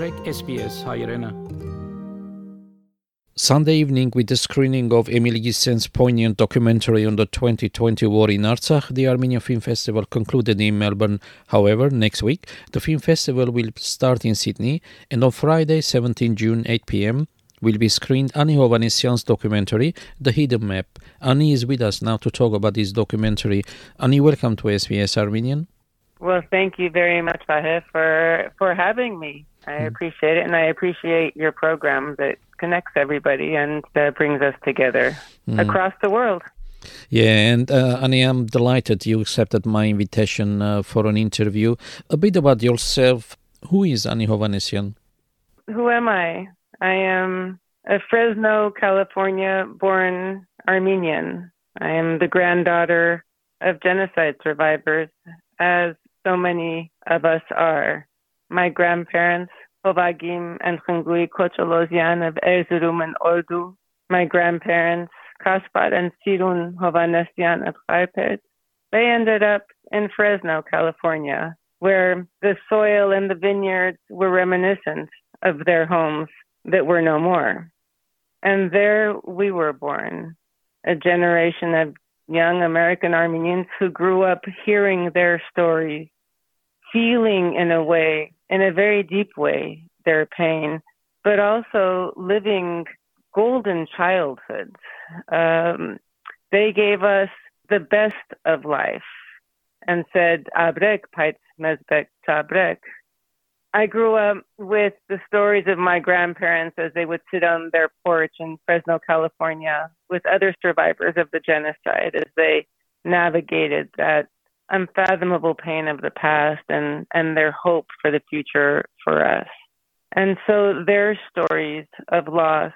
sbs Sunday evening, with the screening of Emil Gisen's poignant documentary on the 2020 war in Artsakh, the Armenian Film Festival concluded in Melbourne. However, next week, the film festival will start in Sydney, and on Friday, 17 June, 8 pm, will be screened Ani Hovannisian's documentary, The Hidden Map. Ani is with us now to talk about this documentary. Ani, welcome to SBS Armenian. Well, thank you very much, Vahe, for for having me. I appreciate it, and I appreciate your program that connects everybody and uh, brings us together across the world. Yeah, and uh, Ani, I'm delighted you accepted my invitation uh, for an interview. A bit about yourself. Who is Ani Hovannisian? Who am I? I am a Fresno, California born Armenian. I am the granddaughter of genocide survivors, as so many of us are. My grandparents, Hovagim and Khungui Kocholozyan of Erzurum and Ordu. My grandparents, Kaspar and Sirun Hovannisian of Kharpet. They ended up in Fresno, California, where the soil and the vineyards were reminiscent of their homes that were no more. And there we were born, a generation of young American Armenians who grew up hearing their stories, feeling in a way, in a very deep way, their pain, but also living golden childhoods. Um, they gave us the best of life and said, Abrek pait mezbek tabrek. I grew up with the stories of my grandparents as they would sit on their porch in Fresno, California, with other survivors of the genocide as they navigated that unfathomable pain of the past and, and their hope for the future for us. And so their stories of loss,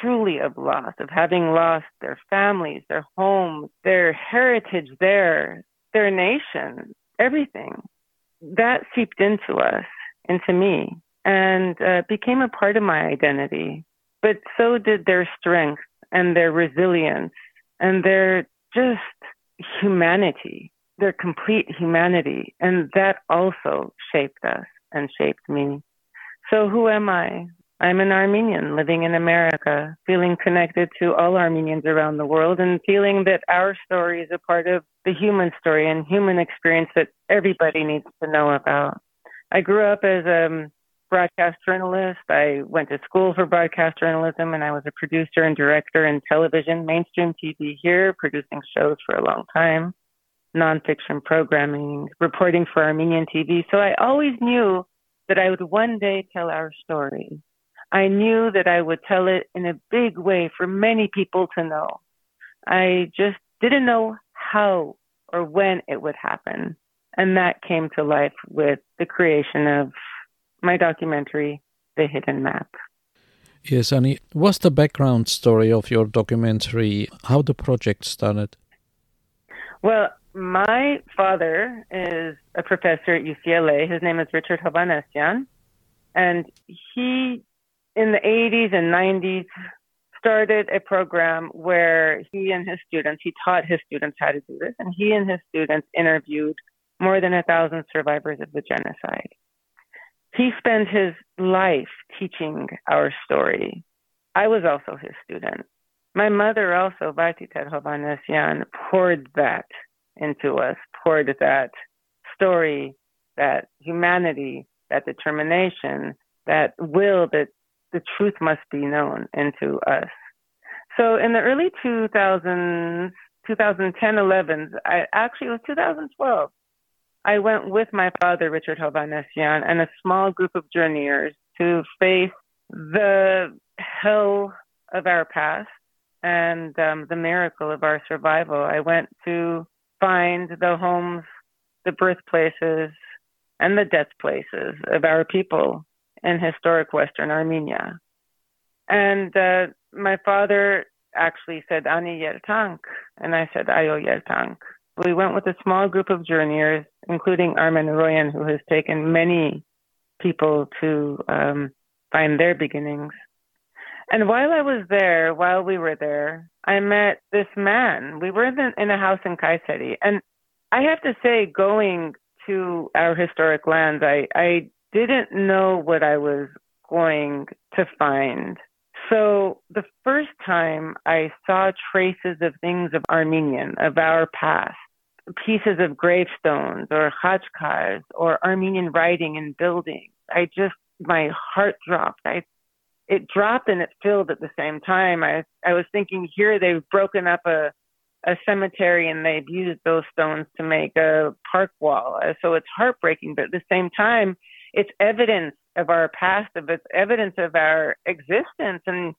truly of loss, of having lost their families, their homes, their heritage there, their nation, everything, that seeped into us into me and uh, became a part of my identity. But so did their strength and their resilience and their just humanity, their complete humanity. And that also shaped us and shaped me. So who am I? I'm an Armenian living in America, feeling connected to all Armenians around the world and feeling that our story is a part of the human story and human experience that everybody needs to know about. I grew up as a um, broadcast journalist. I went to school for broadcast journalism and I was a producer and director in television, mainstream TV here, producing shows for a long time, nonfiction programming, reporting for Armenian TV. So I always knew that I would one day tell our story. I knew that I would tell it in a big way for many people to know. I just didn't know how or when it would happen. And that came to life with the creation of my documentary, The Hidden Map. Yes, Ani, what's the background story of your documentary? How the project started? Well, my father is a professor at UCLA. His name is Richard Hovannisian. And he, in the 80s and 90s, started a program where he and his students, he taught his students how to do this, and he and his students interviewed more than a thousand survivors of the genocide. He spent his life teaching our story. I was also his student. My mother also, Vartiter Hovannisian, poured that into us, poured that story, that humanity, that determination, that will that the truth must be known into us. So in the early 2000s, 2010, 11s, I actually it was 2012. I went with my father, Richard Hovannisian, and a small group of journeyers to face the hell of our past and um, the miracle of our survival. I went to find the homes, the birthplaces, and the death places of our people in historic Western Armenia. And uh, my father actually said, Ani Yertank. And I said, Ayo Yertank. We went with a small group of journeyers, including Armen Aroyan, who has taken many people to um, find their beginnings. And while I was there, while we were there, I met this man. We were in, in a house in Kayseri. And I have to say, going to our historic lands, I, I didn't know what I was going to find. So the first time I saw traces of things of Armenian, of our past, pieces of gravestones or khachkars or Armenian writing and buildings, I just, my heart dropped. I, it dropped and it filled at the same time. I, I was thinking here they've broken up a, a cemetery and they've used those stones to make a park wall. Uh, so it's heartbreaking, but at the same time, it's evidence of our past, of it's evidence of our existence, and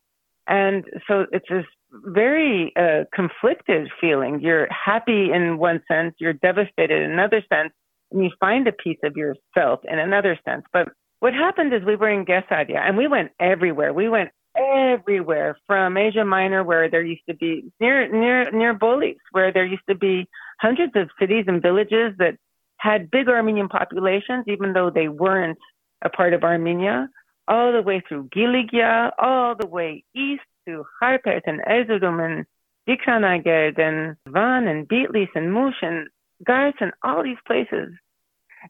and so it's this very uh, conflicted feeling. You're happy in one sense, you're devastated in another sense, and you find a piece of yourself in another sense. But what happened is we were in Gesaria, and we went everywhere. We went everywhere from Asia Minor, where there used to be near near near Bolis, where there used to be hundreds of cities and villages that had big Armenian populations, even though they weren't a part of Armenia, all the way through Giligia, all the way east to Harpet and Erzurum and Dikranagerd and Van and Bitlis and Mush and Gars and all these places.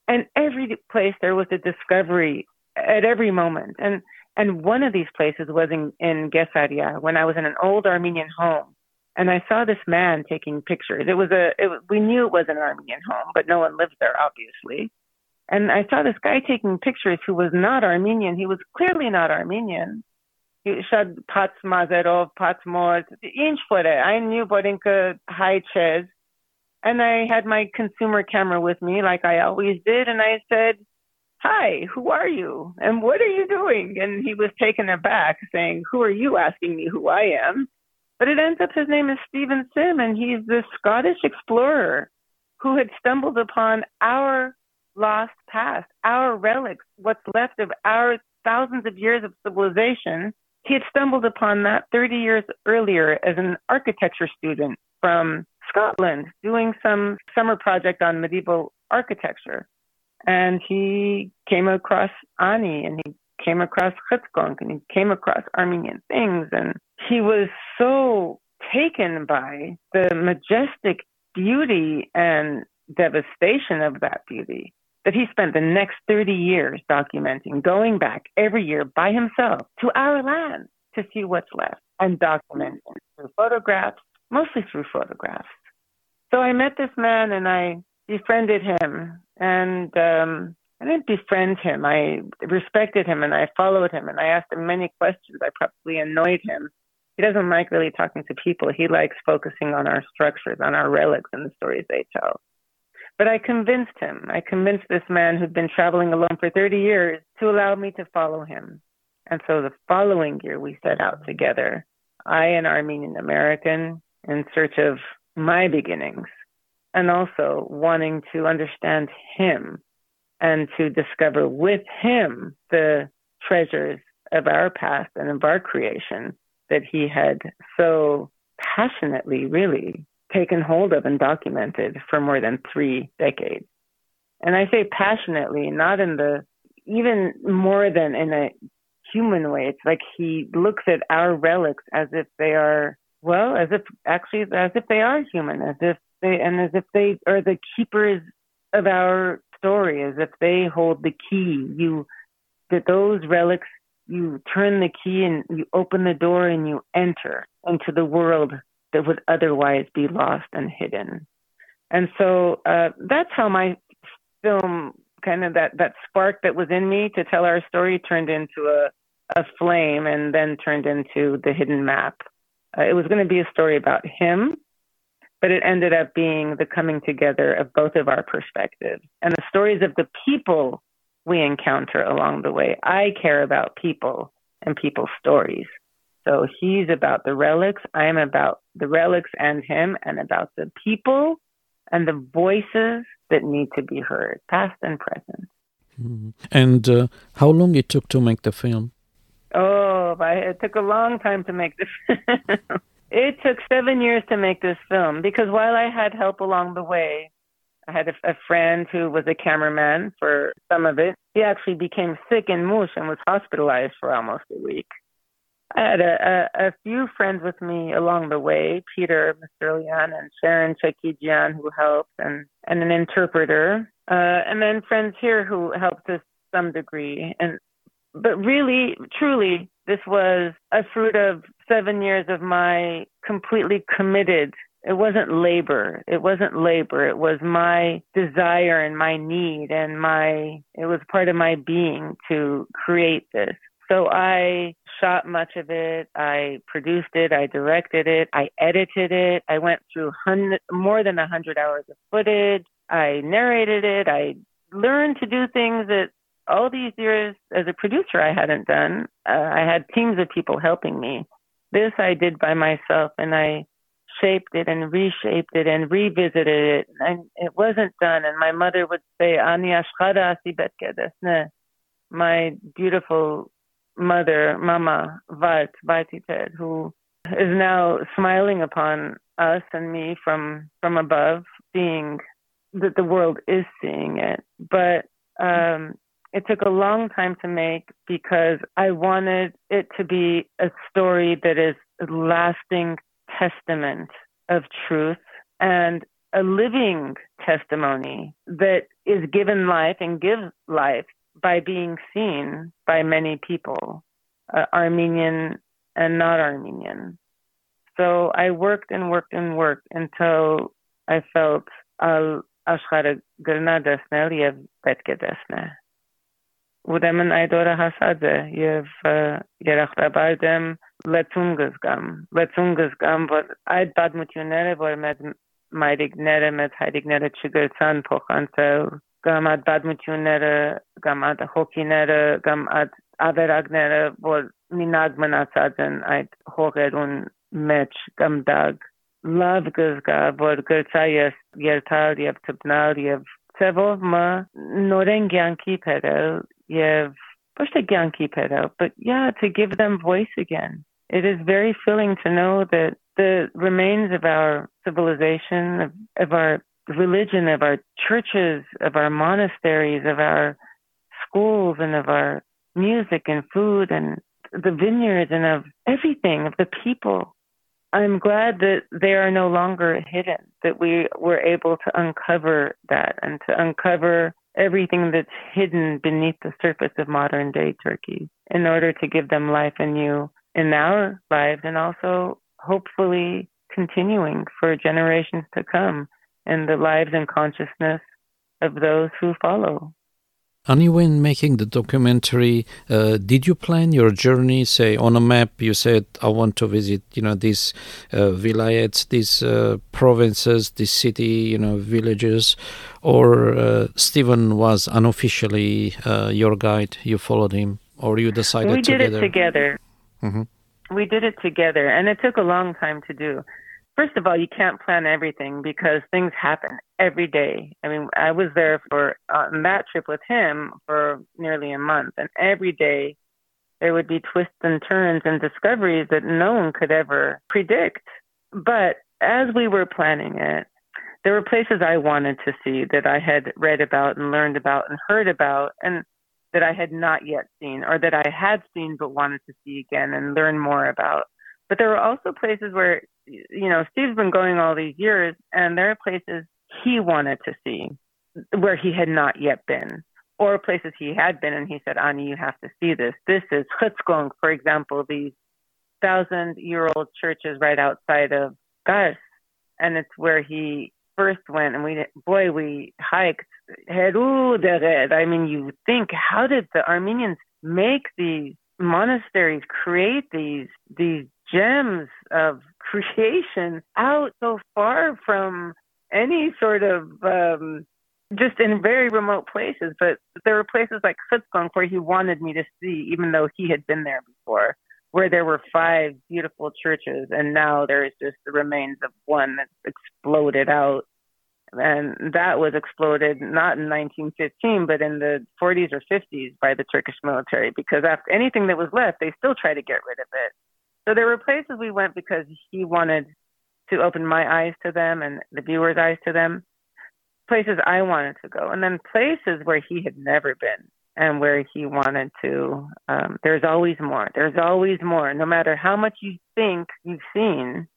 And every place there was a discovery at every moment. And and one of these places was in, in Gesaria when I was in an old Armenian home and I saw this man taking pictures. It was a, it, we knew it was an Armenian home, but no one lived there, obviously. And I saw this guy taking pictures who was not Armenian. He was clearly not Armenian. He shot Pats Mazerov, Pats for it. I knew Borinka high chairs. And I had my consumer camera with me, like I always did. And I said, Hi, who are you? And what are you doing? And he was taken aback, saying, Who are you asking me who I am? But it ends up his name is Steven Sim, and he's this Scottish explorer who had stumbled upon our lost past, our relics, what's left of our thousands of years of civilization. He had stumbled upon that 30 years earlier as an architecture student from Scotland doing some summer project on medieval architecture. And he came across Ani and he came across Khtskonk and he came across Armenian things. And he was so taken by the majestic beauty and devastation of that beauty that he spent the next 30 years documenting, going back every year by himself to our land to see what's left and documenting through photographs, mostly through photographs. So I met this man and I befriended him and um, I didn't befriend him. I respected him and I followed him and I asked him many questions. I probably annoyed him. He doesn't like really talking to people. He likes focusing on our structures, on our relics and the stories they tell. But I convinced him. I convinced this man who'd been traveling alone for 30 years to allow me to follow him. And so the following year we set out together, I, an Armenian American, in search of my beginnings and also wanting to understand him and to discover with him the treasures of our past and of our creation that he had so passionately, really taken hold of and documented for more than three decades. And I say passionately, not in the even more than in a human way. It's like he looks at our relics as if they are, well, as if actually, as if they are human, as if they, and as if they are the keepers of our story as if they hold the key. You that those relics you turn the key and you open the door and you enter into the world that would otherwise be lost and hidden. And so uh, that's how my film kind of that that spark that was in me to tell our story turned into a a flame and then turned into the hidden map. Uh, it was going to be a story about him but it ended up being the coming together of both of our perspectives and the stories of the people we encounter along the way. I care about people and people's stories. So he's about the relics, I'm about the relics and him, and about the people and the voices that need to be heard, past and present. Mm-hmm. And uh, how long it took to make the film? Oh, it took a long time to make this. It took seven years to make this film because while I had help along the way, I had a, a friend who was a cameraman for some of it. He actually became sick in Mush and was hospitalized for almost a week. I had a, a, a few friends with me along the way, Peter Masterlian and Sharon Chakijian who helped and, and an interpreter. Uh, and then friends here who helped us some degree. And but really, truly, this was a fruit of seven years of my completely committed. It wasn't labor. It wasn't labor. It was my desire and my need and my, it was part of my being to create this. So I shot much of it. I produced it. I directed it. I edited it. I went through hundred, more than a hundred hours of footage. I narrated it. I learned to do things that all these years as a producer I hadn't done. Uh, I had teams of people helping me. This I did by myself, and I shaped it and reshaped it and revisited it, and it wasn't done. And my mother would say, "Ani ashchada My beautiful mother, Mama Valt Valtited, who is now smiling upon us and me from from above, seeing that the world is seeing it. But um, it took a long time to make because I wanted it to be a story that is a lasting testament of truth and a living testimony that is given life and gives life by being seen by many people, uh, Armenian and not Armenian. So I worked and worked and worked until I felt al աշխարհը գրնա դեսնել եւ պետք է դեսնե։ Ուրեմն այդ օրը հասած է եւ երախտաբար դեմ լեցուն գզգամ, լեցուն գզգամ, որ այդ պատմությունները, որ մեծ մայրիկները, մեծ հայրիկները չգրցան փոխանցել կամ այդ պատմությունները կամ այդ հոգիները կամ այդ ավերակները որ մինակ մնացած են այդ հողերուն մեջ կամ դակ լավ գզգա որ գրծա ես երթալ եւ թփնալ եւ ծևով մը նորեն կյանքի փերել եւ ոչ թե կյանքի փերել but yeah to give them voice again it is very filling to know that the remains of our civilization of, of our religion, of our churches, of our monasteries, of our schools, and of our music and food and the vineyards and of everything, of the people. I'm glad that they are no longer hidden, that we were able to uncover that and to uncover everything that's hidden beneath the surface of modern day Turkey in order to give them life anew in our lives and also hopefully continuing for generations to come and the lives and consciousness of those who follow. Ani, when making the documentary, uh, did you plan your journey? Say on a map, you said, "I want to visit, you know, these uh, vilayets, these uh, provinces, this city, you know, villages," or uh, Steven was unofficially uh, your guide. You followed him, or you decided we together? did it together. Mm-hmm. We did it together, and it took a long time to do first of all, you can't plan everything because things happen every day. I mean, I was there for uh, on that trip with him for nearly a month, and every day there would be twists and turns and discoveries that no one could ever predict. But as we were planning it, there were places I wanted to see that I had read about and learned about and heard about, and that I had not yet seen, or that I had seen but wanted to see again and learn more about. But there were also places where you know, Steve's been going all these years, and there are places he wanted to see where he had not yet been, or places he had been, and he said, Ani, you have to see this. This is Khtskonk, for example, these thousand year old churches right outside of Gus, and it's where he first went, and we, boy, we hiked. I mean, you think, how did the Armenians make these monasteries, create these, these gems of creation out so far from any sort of um just in very remote places, but there were places like Khtskonk where he wanted me to see, even though he had been there before, where there were five beautiful churches, and now there is just the remains of one that's exploded out. And that was exploded not in 1915, but in the 40s or 50s by the Turkish military, because after anything that was left, they still tried to get rid of it. So there were places we went because he wanted to open my eyes to them and the viewers' eyes to them. Places I wanted to go, and then places where he had never been and where he wanted to. Um, there's always more. There's always more. No matter how much you think you've seen,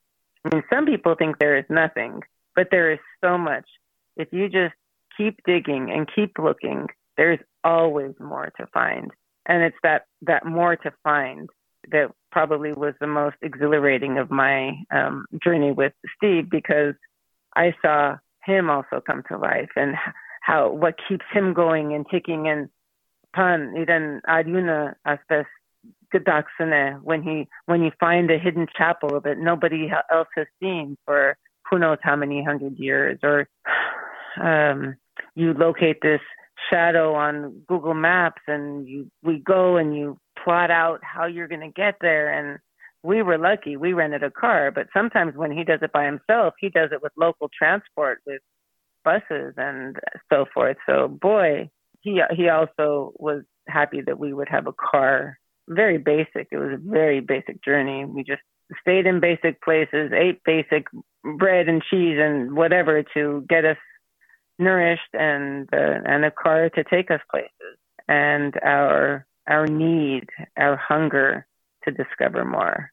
I mean, some people think there is nothing, but there is so much. If you just keep digging and keep looking, there's always more to find. and it's that that more to find that probably was the most exhilarating of my um, journey with Steve because I saw him also come to life and how what keeps him going and ticking and pan idan aduna aspes when he when you find a hidden chapel that nobody else has seen for who knows how many hundred years or um you locate this shadow on Google Maps and you we go and you plot out how you're going to get there and we were lucky we rented a car but sometimes when he does it by himself he does it with local transport with buses and so forth. So boy he he also was happy that we would have a car. Very basic it was a very basic journey. We just stayed in basic places ate basic bread and cheese and whatever to get us nourished and uh, and a car to take us places. And our our need our hunger to discover more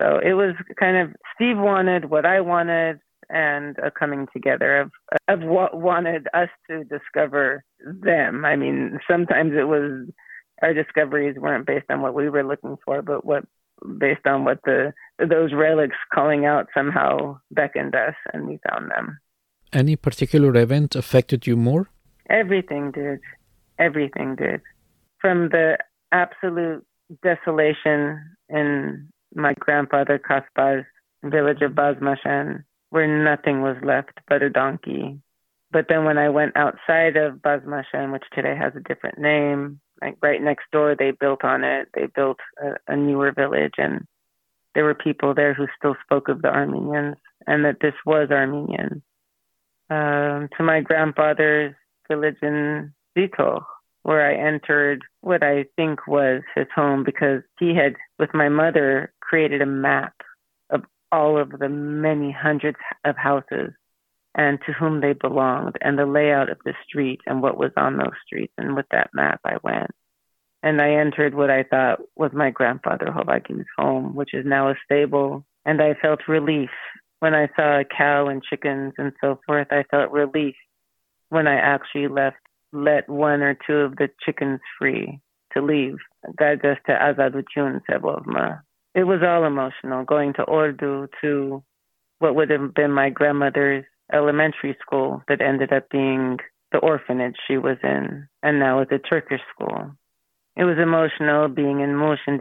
so it was kind of steve wanted what i wanted and a coming together of of what wanted us to discover them i mean sometimes it was our discoveries weren't based on what we were looking for but what based on what the those relics calling out somehow beckoned us and we found them any particular event affected you more? Everything did. Everything did. From the absolute desolation in my grandfather Kaspar's village of Bazmashan, where nothing was left but a donkey. But then when I went outside of Bazmashan, which today has a different name, like right next door, they built on it. They built a, a newer village, and there were people there who still spoke of the Armenians and that this was Armenian um, to my grandfather's village in Zito, where I entered what I think was his home because he had, with my mother, created a map of all of the many hundreds of houses and to whom they belonged and the layout of the street and what was on those streets. And with that map, I went. And I entered what I thought was my grandfather Hovaki's home, which is now a stable. And I felt relief when I saw a cow and chickens and so forth, I felt relief when I actually left, let one or two of the chickens free to leave. Gagas to Azaduchun Sebovma. It was all emotional, going to Ordu to what would have been my grandmother's elementary school that ended up being the orphanage she was in, and now it's a Turkish school. It was emotional being in Mush and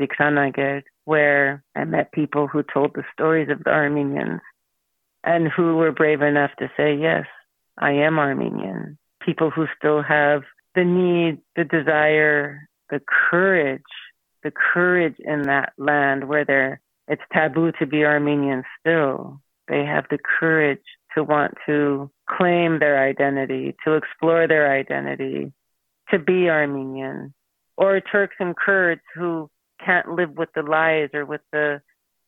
where I met people who told the stories of the Armenians and who were brave enough to say, yes, I am Armenian. People who still have the need, the desire, the courage, the courage in that land where they're, it's taboo to be Armenian still. They have the courage to want to claim their identity, to explore their identity, to be Armenian. Or Turks and Kurds who can't live with the lies or with the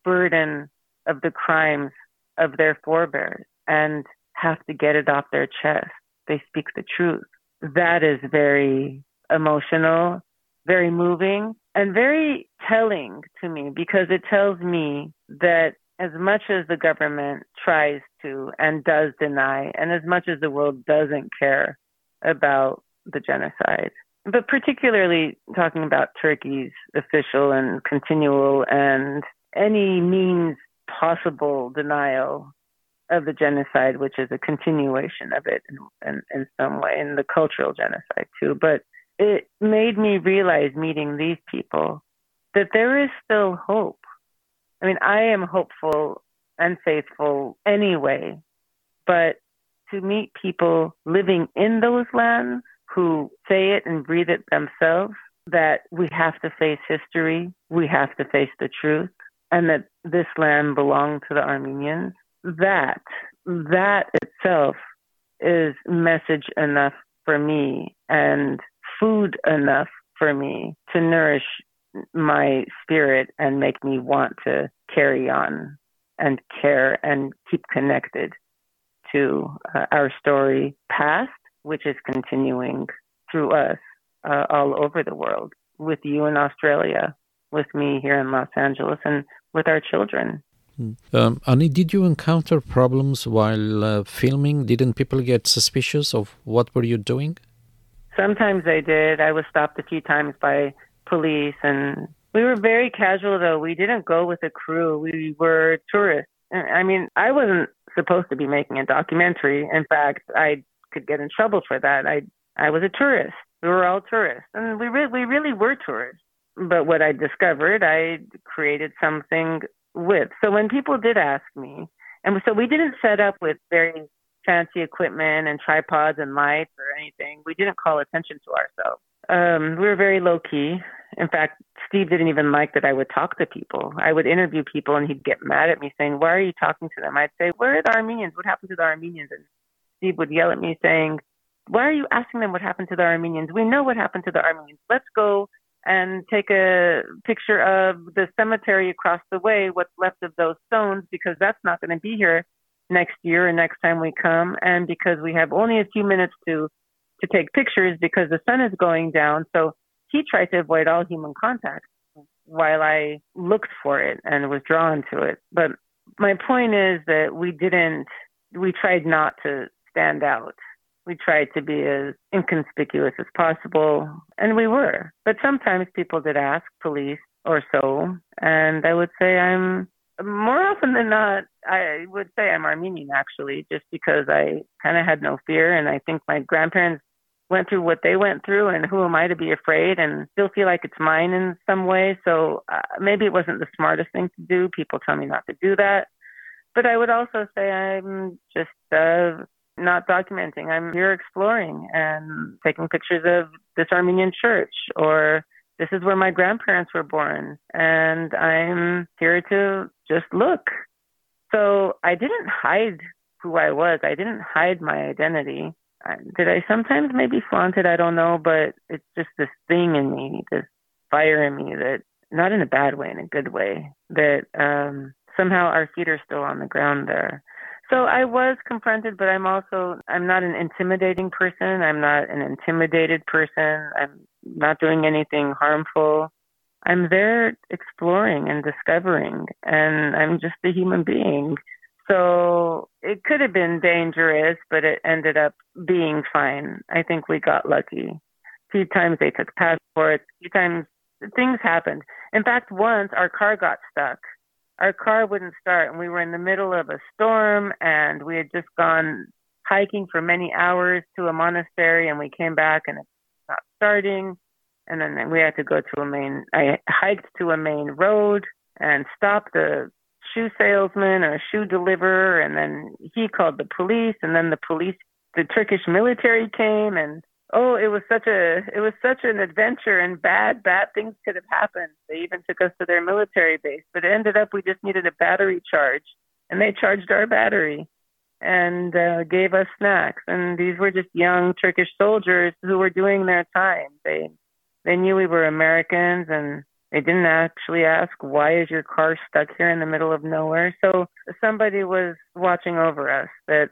burden of the crimes of their forebears and have to get it off their chest. They speak the truth. That is very emotional, very moving, and very telling to me because it tells me that as much as the government tries to and does deny, and as much as the world doesn't care about the genocide, but particularly talking about Turkey's official and continual and any means possible denial of the genocide, which is a continuation of it in, in, in some way, and the cultural genocide too. But it made me realize meeting these people that there is still hope. I mean, I am hopeful and faithful anyway, but to meet people living in those lands who say it and breathe it themselves, that we have to face history, we have to face the truth, and that this land belonged to the Armenians, that that itself is message enough for me and food enough for me to nourish my spirit and make me want to carry on and care and keep connected to uh, our story past, which is continuing through us uh, all over the world with you in Australia with me here in Los Angeles and with our children. Hmm. Um, Ani, did you encounter problems while uh, filming? Didn't people get suspicious of what were you doing? Sometimes they did. I was stopped a few times by police and we were very casual though. We didn't go with a crew. We were tourists. I mean, I wasn't supposed to be making a documentary. In fact, I could get in trouble for that. I I was a tourist. We were all tourists, and we really we really were tourists. But what I discovered, I created something with. So when people did ask me, and so we didn't set up with very fancy equipment and tripods and lights or anything. We didn't call attention to ourselves. Um, we were very low key. In fact, Steve didn't even like that I would talk to people. I would interview people and he'd get mad at me saying, Why are you talking to them? I'd say, Where are the Armenians? What happened to the Armenians? And Steve would yell at me saying, Why are you asking them what happened to the Armenians? We know what happened to the Armenians. Let's go and take a picture of the cemetery across the way, what's left of those stones, because that's not going to be here next year or next time we come. And because we have only a few minutes to to take pictures because the sun is going down. So he tried to avoid all human contact while I looked for it and was drawn to it. But my point is that we didn't, we tried not to stand out. We tried to be as inconspicuous as possible, and we were. But sometimes people did ask police or so, and I would say I'm more often than not, I would say I'm Armenian actually, just because I kind of had no fear, and I think my grandparents went through what they went through and who am I to be afraid and still feel like it's mine in some way. So uh, maybe it wasn't the smartest thing to do. People tell me not to do that. But I would also say I'm just uh, not documenting. I'm here exploring and taking pictures of this Armenian church or this is where my grandparents were born and I'm here to just look. So I didn't hide who I was. I didn't hide my identity did I sometimes maybe flaunt it? I don't know, but it's just this thing in me, this fire in me that not in a bad way, in a good way, that um somehow our feet are still on the ground there. So I was confronted, but I'm also I'm not an intimidating person. I'm not an intimidated person. I'm not doing anything harmful. I'm there exploring and discovering, and I'm just a human being. So it could have been dangerous, but it ended up being fine. I think we got lucky. A few times they took passports, a few times things happened. In fact, once our car got stuck. Our car wouldn't start, and we were in the middle of a storm, and we had just gone hiking for many hours to a monastery, and we came back, and it's not starting. And then we had to go to a main, I hiked to a main road and stopped the shoe salesman or a shoe deliverer, and then he called the police, and then the police, the Turkish military came, and oh, it was such a, it was such an adventure, and bad, bad things could have happened. They even took us to their military base, but it ended up we just needed a battery charge, and they charged our battery and uh, gave us snacks. And these were just young Turkish soldiers who were doing their time. They they knew we were Americans and they didn't actually ask, why is your car stuck here in the middle of nowhere? So somebody was watching over us that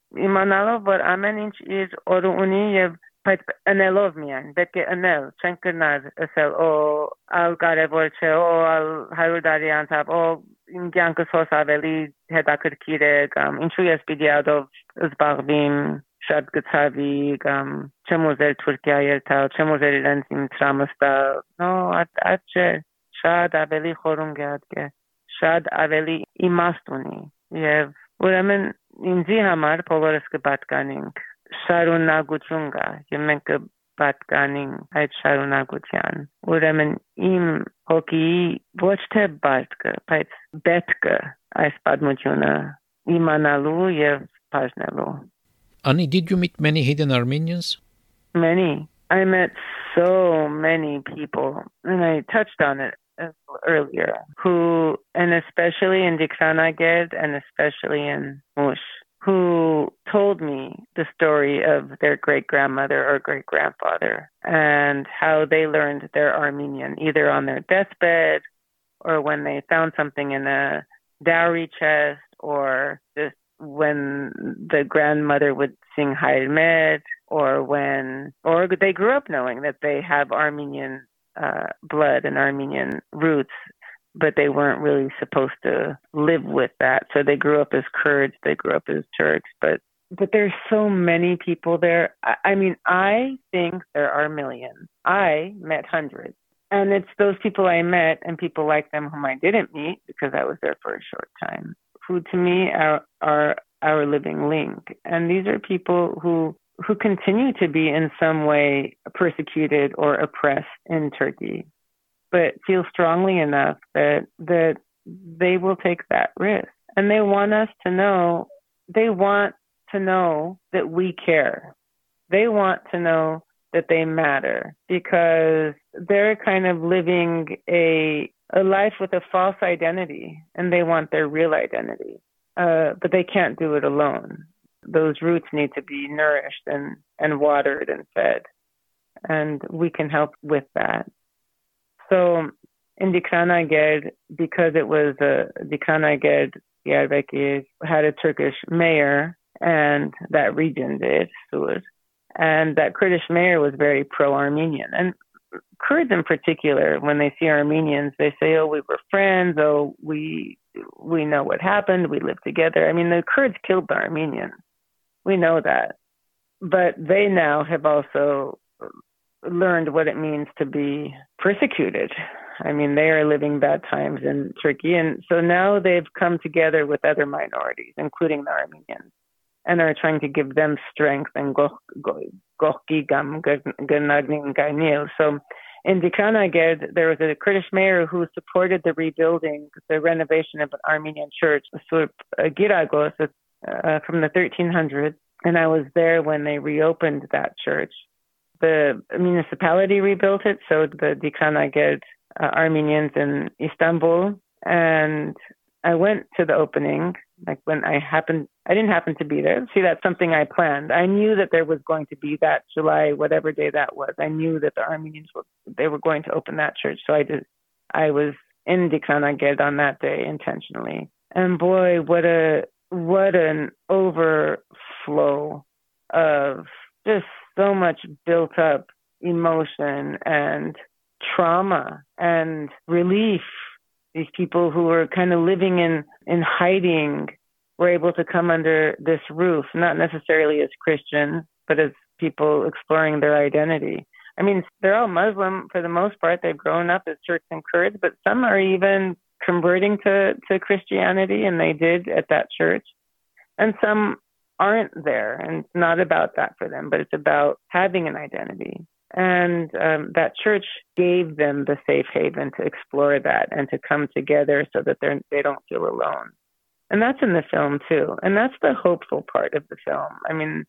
իմանալով որ ամեն ինչ իր օրը ունի եւ բայց անելով միայն պետք է անել չեն կնար ասել օ ալ կարևոր չէ օ ալ հայր դարի անցավ օ իմ կյանքս հոս ավելի հետաքրքիր է կամ ինչու ես պիտի ադով զբաղվիմ շատ գցավի կամ չեմ ուզել Թուրքիա երթալ չեմ ուզել իրենց իմ տրամստա նո այդ շատ ավելի խորունգատ է, շատ ավելի իմաստ ունի եւ ուրեմն ինձի համար բոլորս կպատկանենք շարունակություն կա եւ մենք կպատկանենք այդ շարունակության ուրեմն իմ հոգի ոչ թե բարձր բայց բետկը այս պատմությունը իմանալու եւ բաժնելու Ani, did you meet many hidden Armenians? Many. I met so many people, and I touched on it earlier, who, and especially in Dikranaged and especially in Mush, who told me the story of their great grandmother or great grandfather and how they learned their Armenian either on their deathbed or when they found something in a dowry chest or just when the grandmother would sing Hayr or when or they grew up knowing that they have Armenian uh, blood and Armenian roots but they weren't really supposed to live with that. So they grew up as Kurds, they grew up as Turks, but but there's so many people there. I, I mean, I think there are millions. I met hundreds. And it's those people I met and people like them whom I didn't meet because I was there for a short time, who to me are, are our living link. And these are people who who continue to be in some way persecuted or oppressed in Turkey but feel strongly enough that that they will take that risk. And they want us to know they want to know that we care. They want to know that they matter because they're kind of living a a life with a false identity and they want their real identity. Uh, but they can't do it alone. Those roots need to be nourished and, and watered and fed. And we can help with that. So in Dikanaged, because it was uh, a Dikanaged, Diyarbakir had a Turkish mayor, and that region did, Suud. And that Kurdish mayor was very pro-Armenian. And Kurds in particular, when they see Armenians, they say, "Oh, we were friends. Oh, we we know what happened. We lived together." I mean, the Kurds killed the Armenians. We know that, but they now have also learned what it means to be persecuted. I mean, they are living bad times in Turkey. And so now they've come together with other minorities, including the Armenians, and are trying to give them strength and gohgigam ganil. So in Dikanaged, there was a Kurdish mayor who supported the rebuilding, the renovation of an Armenian church, Giragos, uh, from the 1300s. And I was there when they reopened that church the municipality rebuilt it, so the Dikanaged uh, Armenians in Istanbul, and I went to the opening. Like when I happened, I didn't happen to be there. See, that's something I planned. I knew that there was going to be that July, whatever day that was. I knew that the Armenians were they were going to open that church, so I did. I was in Dikanaged on that day intentionally, and boy, what a what an overflow of just so much built up emotion and trauma and relief. These people who were kind of living in, in hiding were able to come under this roof, not necessarily as Christians, but as people exploring their identity. I mean, they're all Muslim for the most part. They've grown up as Turks and Kurds, but some are even converting to, to Christianity, and they did at that church. And some aren't there and it's not about that for them but it's about having an identity. And um, that church gave them the safe haven to explore that and to come together so that they're they don't feel alone. And that's in the film too. And that's the hopeful part of the film. I mean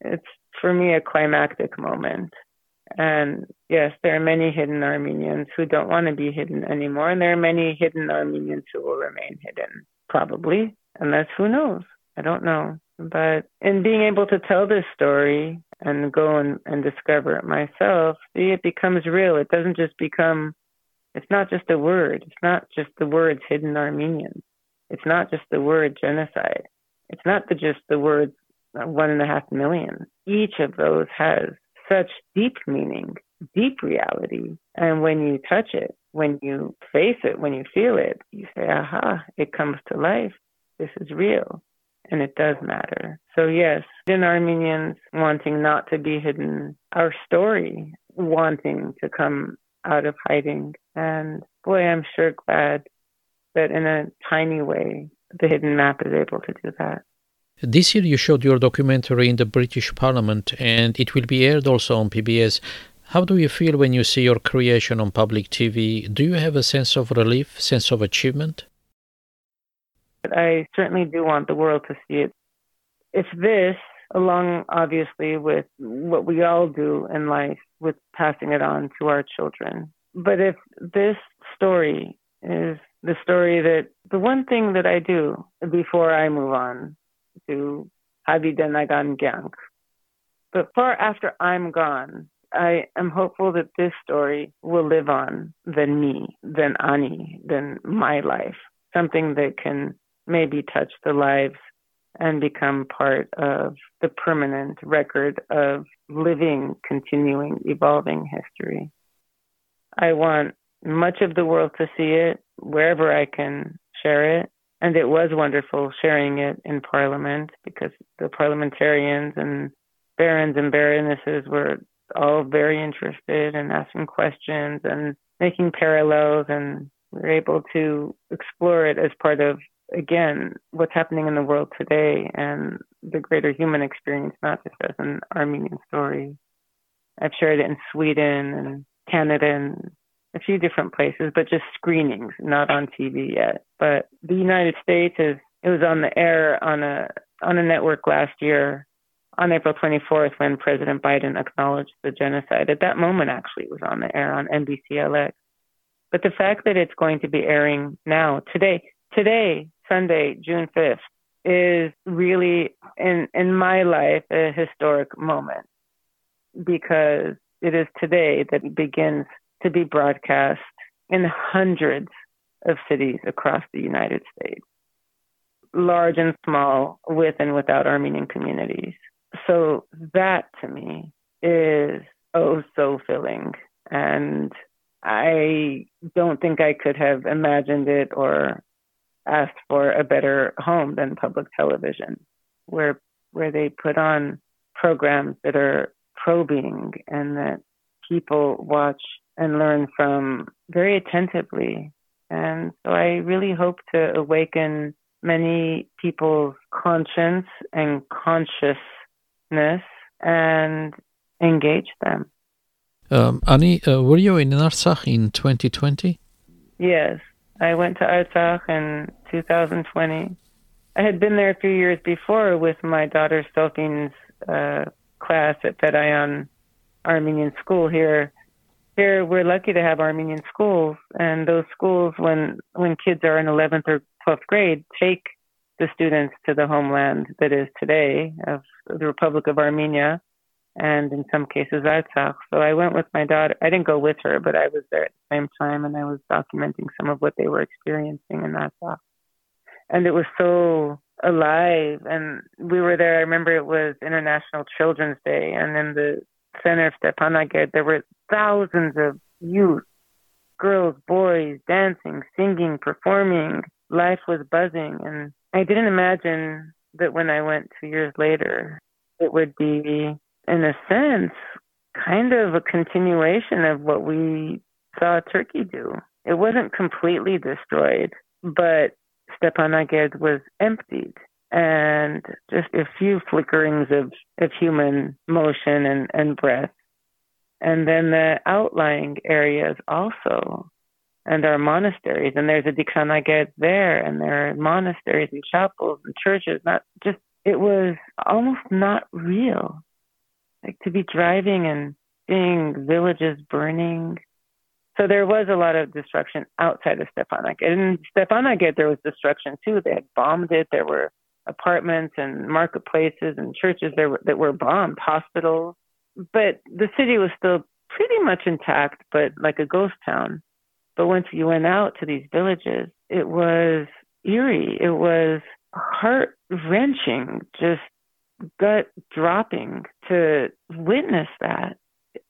it's for me a climactic moment and yes there are many hidden armenians who don't want to be hidden anymore and there are many hidden armenians who will remain hidden probably unless who knows i don't know but in being able to tell this story and go and, and discover it myself, see, it becomes real. It doesn't just become, it's not just a word. It's not just the words hidden Armenians. It's not just the word genocide. It's not the, just the words uh, one and a half million. Each of those has such deep meaning, deep reality. And when you touch it, when you face it, when you feel it, you say, aha, it comes to life. This is real and it does matter. So, yes, in Armenians wanting not to be hidden, our story wanting to come out of hiding. And boy, I'm sure glad that in a tiny way, the hidden map is able to do that. This year, you showed your documentary in the British Parliament, and it will be aired also on PBS. How do you feel when you see your creation on public TV? Do you have a sense of relief, sense of achievement? I certainly do want the world to see it. If this, along obviously with what we all do in life, with passing it on to our children, but if this story is the story that the one thing that I do before I move on to Haviden Nagan Gang. But far after I'm gone, I am hopeful that this story will live on than me, than Ani, than my life. Something that can maybe touch the lives and become part of the permanent record of living, continuing, evolving history. I want much of the world to see it wherever I can share it. And it was wonderful sharing it in Parliament because the parliamentarians and barons and baronesses were all very interested and asking questions and making parallels and we were able to explore it as part of again what's happening in the world today and the greater human experience not just as an armenian story. I've shared it in sweden and canada and a few different places but just screenings not on tv yet but the united states is it was on the air on a on a network last year on April 24th when President Biden acknowledged the genocide. At that moment, actually, it was on the air on NBCLX. But the fact that it's going to be airing now, today, today, Sunday, June 5th, is really, in, in my life, a historic moment because it is today that begins to be broadcast in hundreds of cities across the United States, large and small, with and without Armenian communities. So that to me is oh so filling. And i don't think i could have imagined it or asked for a better home than public television where where they put on programs that are probing and that people watch and learn from very attentively and so i really hope to awaken many people's conscience and consciousness and engage them. Um, Ani, uh, were you in Artsakh in 2020? Yes, I went to Artsakh in 2020. I had been there a few years before with my daughter Sophie's uh, class at Ferrahian Armenian School here. Here, we're lucky to have Armenian schools, and those schools, when when kids are in 11th or 12th grade, take the students to the homeland that is today of the Republic of Armenia and in some cases Artsakh. So I went with my daughter. I didn't go with her, but I was there at the same time and I was documenting some of what they were experiencing in Artsakh. And it was so alive. And we were there. I remember it was International Children's Day. And in the center of Stepanakert, there were thousands of youth, girls, boys, dancing, singing, performing. Life was buzzing. And I didn't imagine that when I went two years later, it would be, in a sense, kind of a continuation of what we saw Turkey do. It wasn't completely destroyed, but Stepanakert was emptied and just a few flickerings of, of human motion and, and breath. And then the outlying areas also and our monasteries. And there's a Dikranagerd there, and there are monasteries and chapels and churches. Not just, it was almost not real. Like to be driving and seeing villages burning. So there was a lot of destruction outside of Stepanakert. In Stepanakert, there was destruction too. They had bombed it. There were apartments and marketplaces and churches there were, that were bombed, hospitals. But the city was still pretty much intact, but like a ghost town. But once you went out to these villages, it was eerie. It was heart wrenching, just gut dropping to witness that.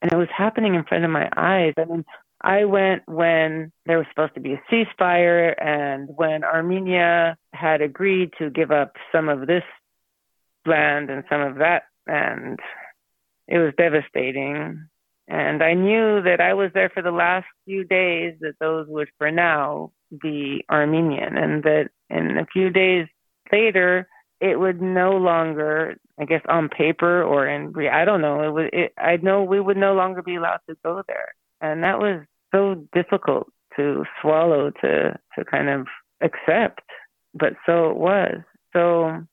And it was happening in front of my eyes. I mean, I went when there was supposed to be a ceasefire and when Armenia had agreed to give up some of this land and some of that. And it was devastating. And I knew that I was there for the last few days, that those would for now be Armenian, and that in a few days later, it would no longer, I guess, on paper or in, I don't know, it would, it, I know we would no longer be allowed to go there. And that was so difficult to swallow, to, to kind of accept. But so it was. So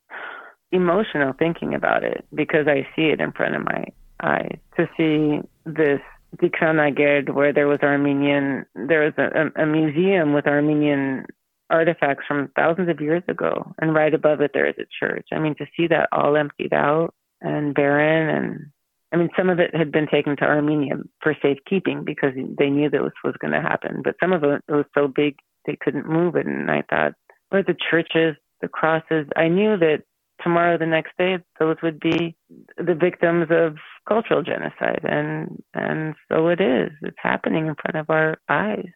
emotional thinking about it because I see it in front of my to see this Dikranagerd where there was Armenian, there was a, a museum with Armenian artifacts from thousands of years ago, and right above it there is a church. I mean, to see that all emptied out and barren, and I mean, some of it had been taken to Armenia for safekeeping because they knew this was going to happen, but some of it was so big they couldn't move it. And I thought, where the churches, the crosses, I knew that tomorrow, the next day, those would be the victims of cultural genocide, and and so it is. It's happening in front of our eyes.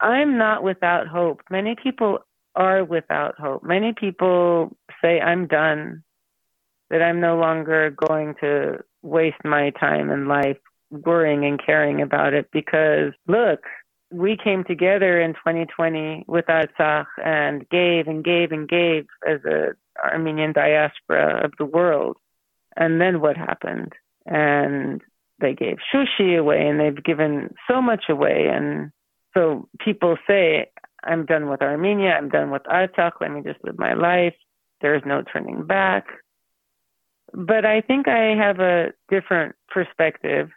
I'm not without hope. Many people are without hope. Many people say, I'm done, that I'm no longer going to waste my time and life worrying and caring about it because look, we came together in 2020 with Artsakh and gave and gave and gave as a Armenian diaspora of the world. And then what happened? And they gave Shushi away and they've given so much away and so people say, I'm done with Armenia, I'm done with Artsakh, let me just live my life. There is no turning back. But I think I have a different perspective,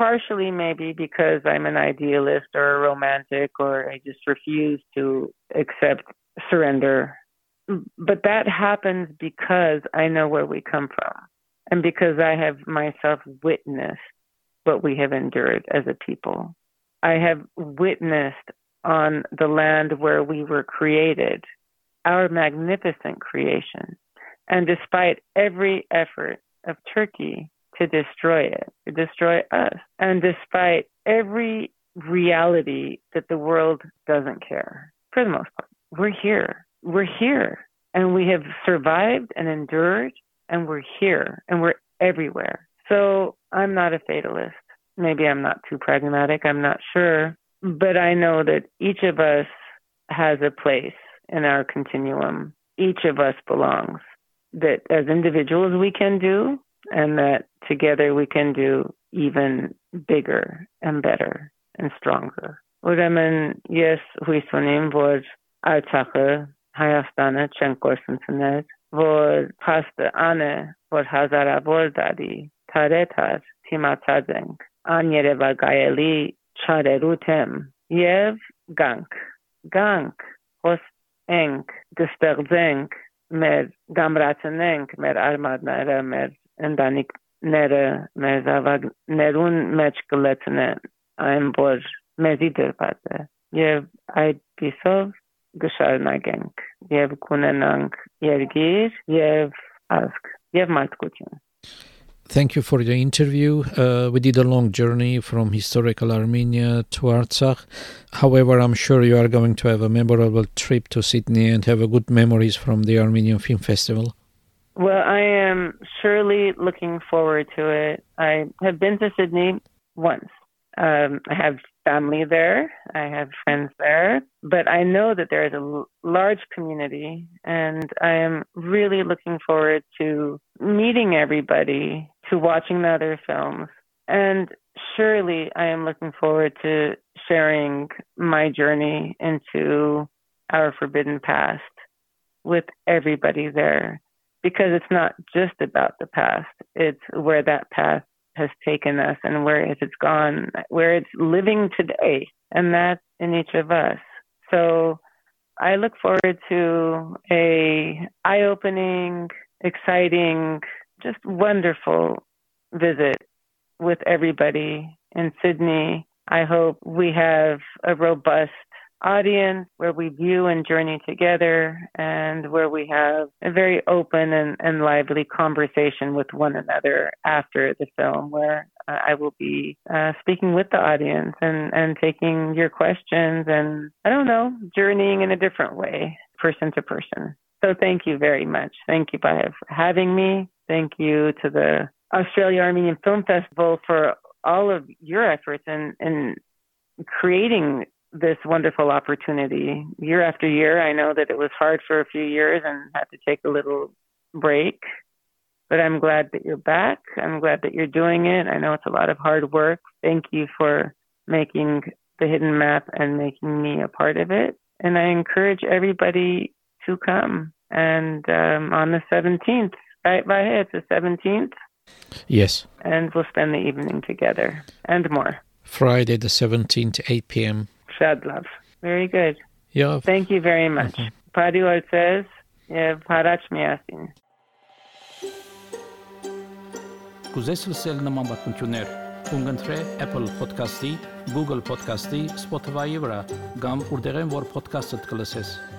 partially maybe because I'm an idealist or a romantic, or I just refuse to accept surrender. But that happens because I know where we come from and because I have myself witnessed what we have endured as a people. I have witnessed on the land where we were created, our magnificent creation. And despite every effort of Turkey to destroy it, to destroy us, and despite every reality that the world doesn't care, for the most part, we're here. We're here. And we have survived and endured, and we're here, and we're everywhere. So I'm not a fatalist. Maybe I'm not too pragmatic, I'm not sure. But I know that each of us has a place in our continuum. Each of us belongs. That as individuals we can do, and that together we can do even bigger and better and stronger. ուրեմն yes հույս ունեմ, որ Արցախը Հայաստանը չեն կորսնցնել, որ փաստը անը, որ հազարավոր դարի թարեթար թիմացած ենք աներևակայելի չարերու թեմ եւ գանք գանք խոսենք դստեղծենք մեր գամրացնենք մեր արմատները մեր ընտանիքները մեր զավակներուն մեջ կլեցնեն այն որ մեզի դրված է եւ այդ պիսով գշարնակենք եւ կունենանք երգիր եւ ազգ եւ մարդկություն Thank you for the interview. Uh, we did a long journey from historical Armenia to Artsakh. However, I'm sure you are going to have a memorable trip to Sydney and have a good memories from the Armenian Film Festival. Well, I am surely looking forward to it. I have been to Sydney once. Um, I have family there. I have friends there, but I know that there is a large community, and I am really looking forward to meeting everybody, to watching the other films, and surely I am looking forward to sharing my journey into our forbidden past with everybody there because it's not just about the past, it's where that path has taken us and where it's gone, where it's living today, and that's in each of us. So I look forward to a eye-opening, exciting, just wonderful visit with everybody in Sydney. I hope we have a robust audience where we view and journey together and where we have a very open and, and lively conversation with one another after the film where uh, I will be uh, speaking with the audience and, and taking your questions and I don't know, journeying in a different way, person to person. So thank you very much. Thank you for having me. Thank you to the Australia Armenian Film Festival for all of your efforts in, in creating this wonderful opportunity year after year. I know that it was hard for a few years and had to take a little break, but I'm glad that you're back. I'm glad that you're doing it. I know it's a lot of hard work. Thank you for making the hidden map and making me a part of it. And I encourage everybody to come. And um, on the 17th, right, Vahe, it's the 17th. Yes. And we'll spend the evening together and more. Friday the 17th, 8 p.m Shad love. Very good. Yeah. Thank you very much. Padi says, Parach Miasin. Կուզես լսել նման բանություններ, կընտրե Apple Podcast-ի, Google Podcast-ի, Spotify-ի վրա, կամ որտեղեն որ podcast-ը դուք